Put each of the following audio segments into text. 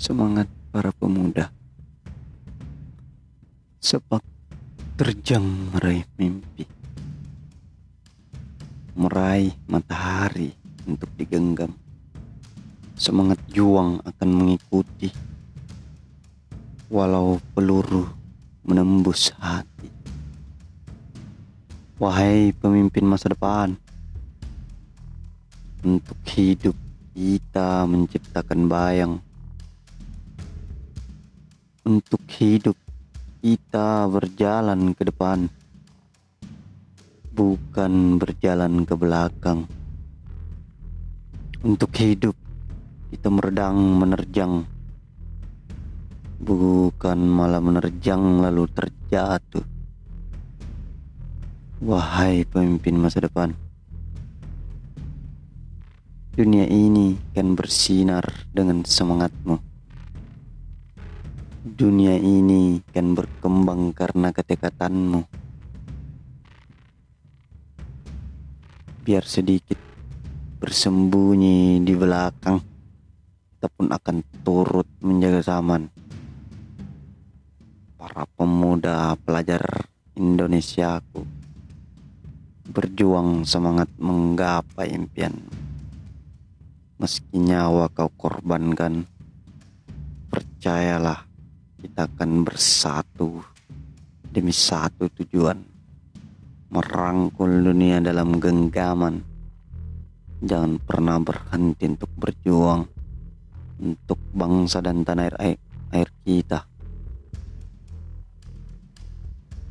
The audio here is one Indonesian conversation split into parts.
semangat para pemuda. Sepak terjang meraih mimpi. Meraih matahari untuk digenggam. Semangat juang akan mengikuti. Walau peluru menembus hati. Wahai pemimpin masa depan, untuk hidup kita menciptakan bayang untuk hidup kita berjalan ke depan, bukan berjalan ke belakang. Untuk hidup kita meredang menerjang, bukan malah menerjang lalu terjatuh. Wahai pemimpin masa depan, dunia ini kan bersinar dengan semangatmu Dunia ini kan berkembang karena ketekatanmu. Biar sedikit bersembunyi di belakang, kita pun akan turut menjaga zaman. Para pemuda pelajar Indonesiaku berjuang semangat menggapai impian. Meski nyawa kau korbankan, percayalah kita akan bersatu demi satu tujuan merangkul dunia dalam genggaman. Jangan pernah berhenti untuk berjuang untuk bangsa dan tanah air, air kita.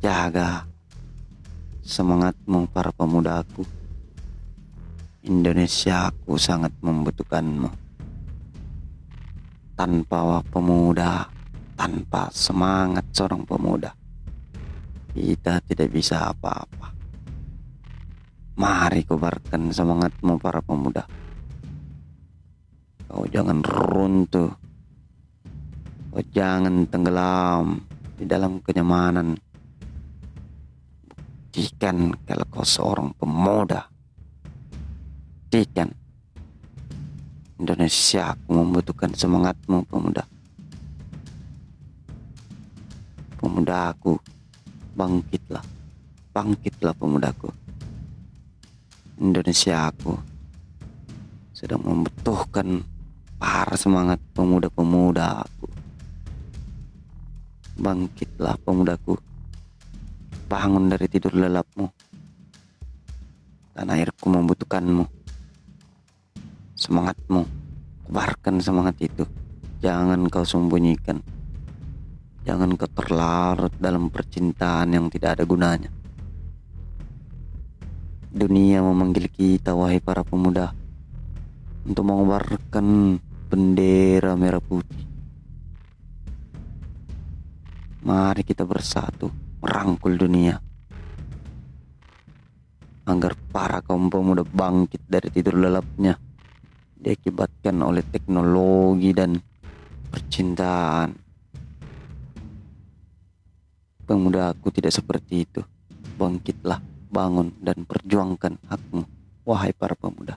Jaga semangatmu para pemudaku. Indonesia aku sangat membutuhkanmu. Tanpa pemuda tanpa semangat seorang pemuda, kita tidak bisa apa-apa. Mari kobarkan semangatmu para pemuda. Kau jangan runtuh. Kau jangan tenggelam di dalam kenyamanan. Buktikan kalau kau seorang pemuda. Buktikan. Indonesia aku membutuhkan semangatmu pemuda. Pemudaku. Bangkitlah bangkitlah pemudaku. Indonesia aku sedang membutuhkan para semangat pemuda-pemuda aku. Bangkitlah pemudaku. Bangun dari tidur lelapmu. Tanah airku membutuhkanmu. Semangatmu kebarkan semangat itu. Jangan kau sembunyikan Jangan kau terlarut dalam percintaan yang tidak ada gunanya. Dunia memanggil kita, wahai para pemuda, untuk mengobarkan bendera merah putih. Mari kita bersatu, merangkul dunia. Agar para kaum pemuda bangkit dari tidur lelapnya diakibatkan oleh teknologi dan percintaan Pemuda aku tidak seperti itu. Bangkitlah, bangun, dan perjuangkan hakmu, wahai para pemuda.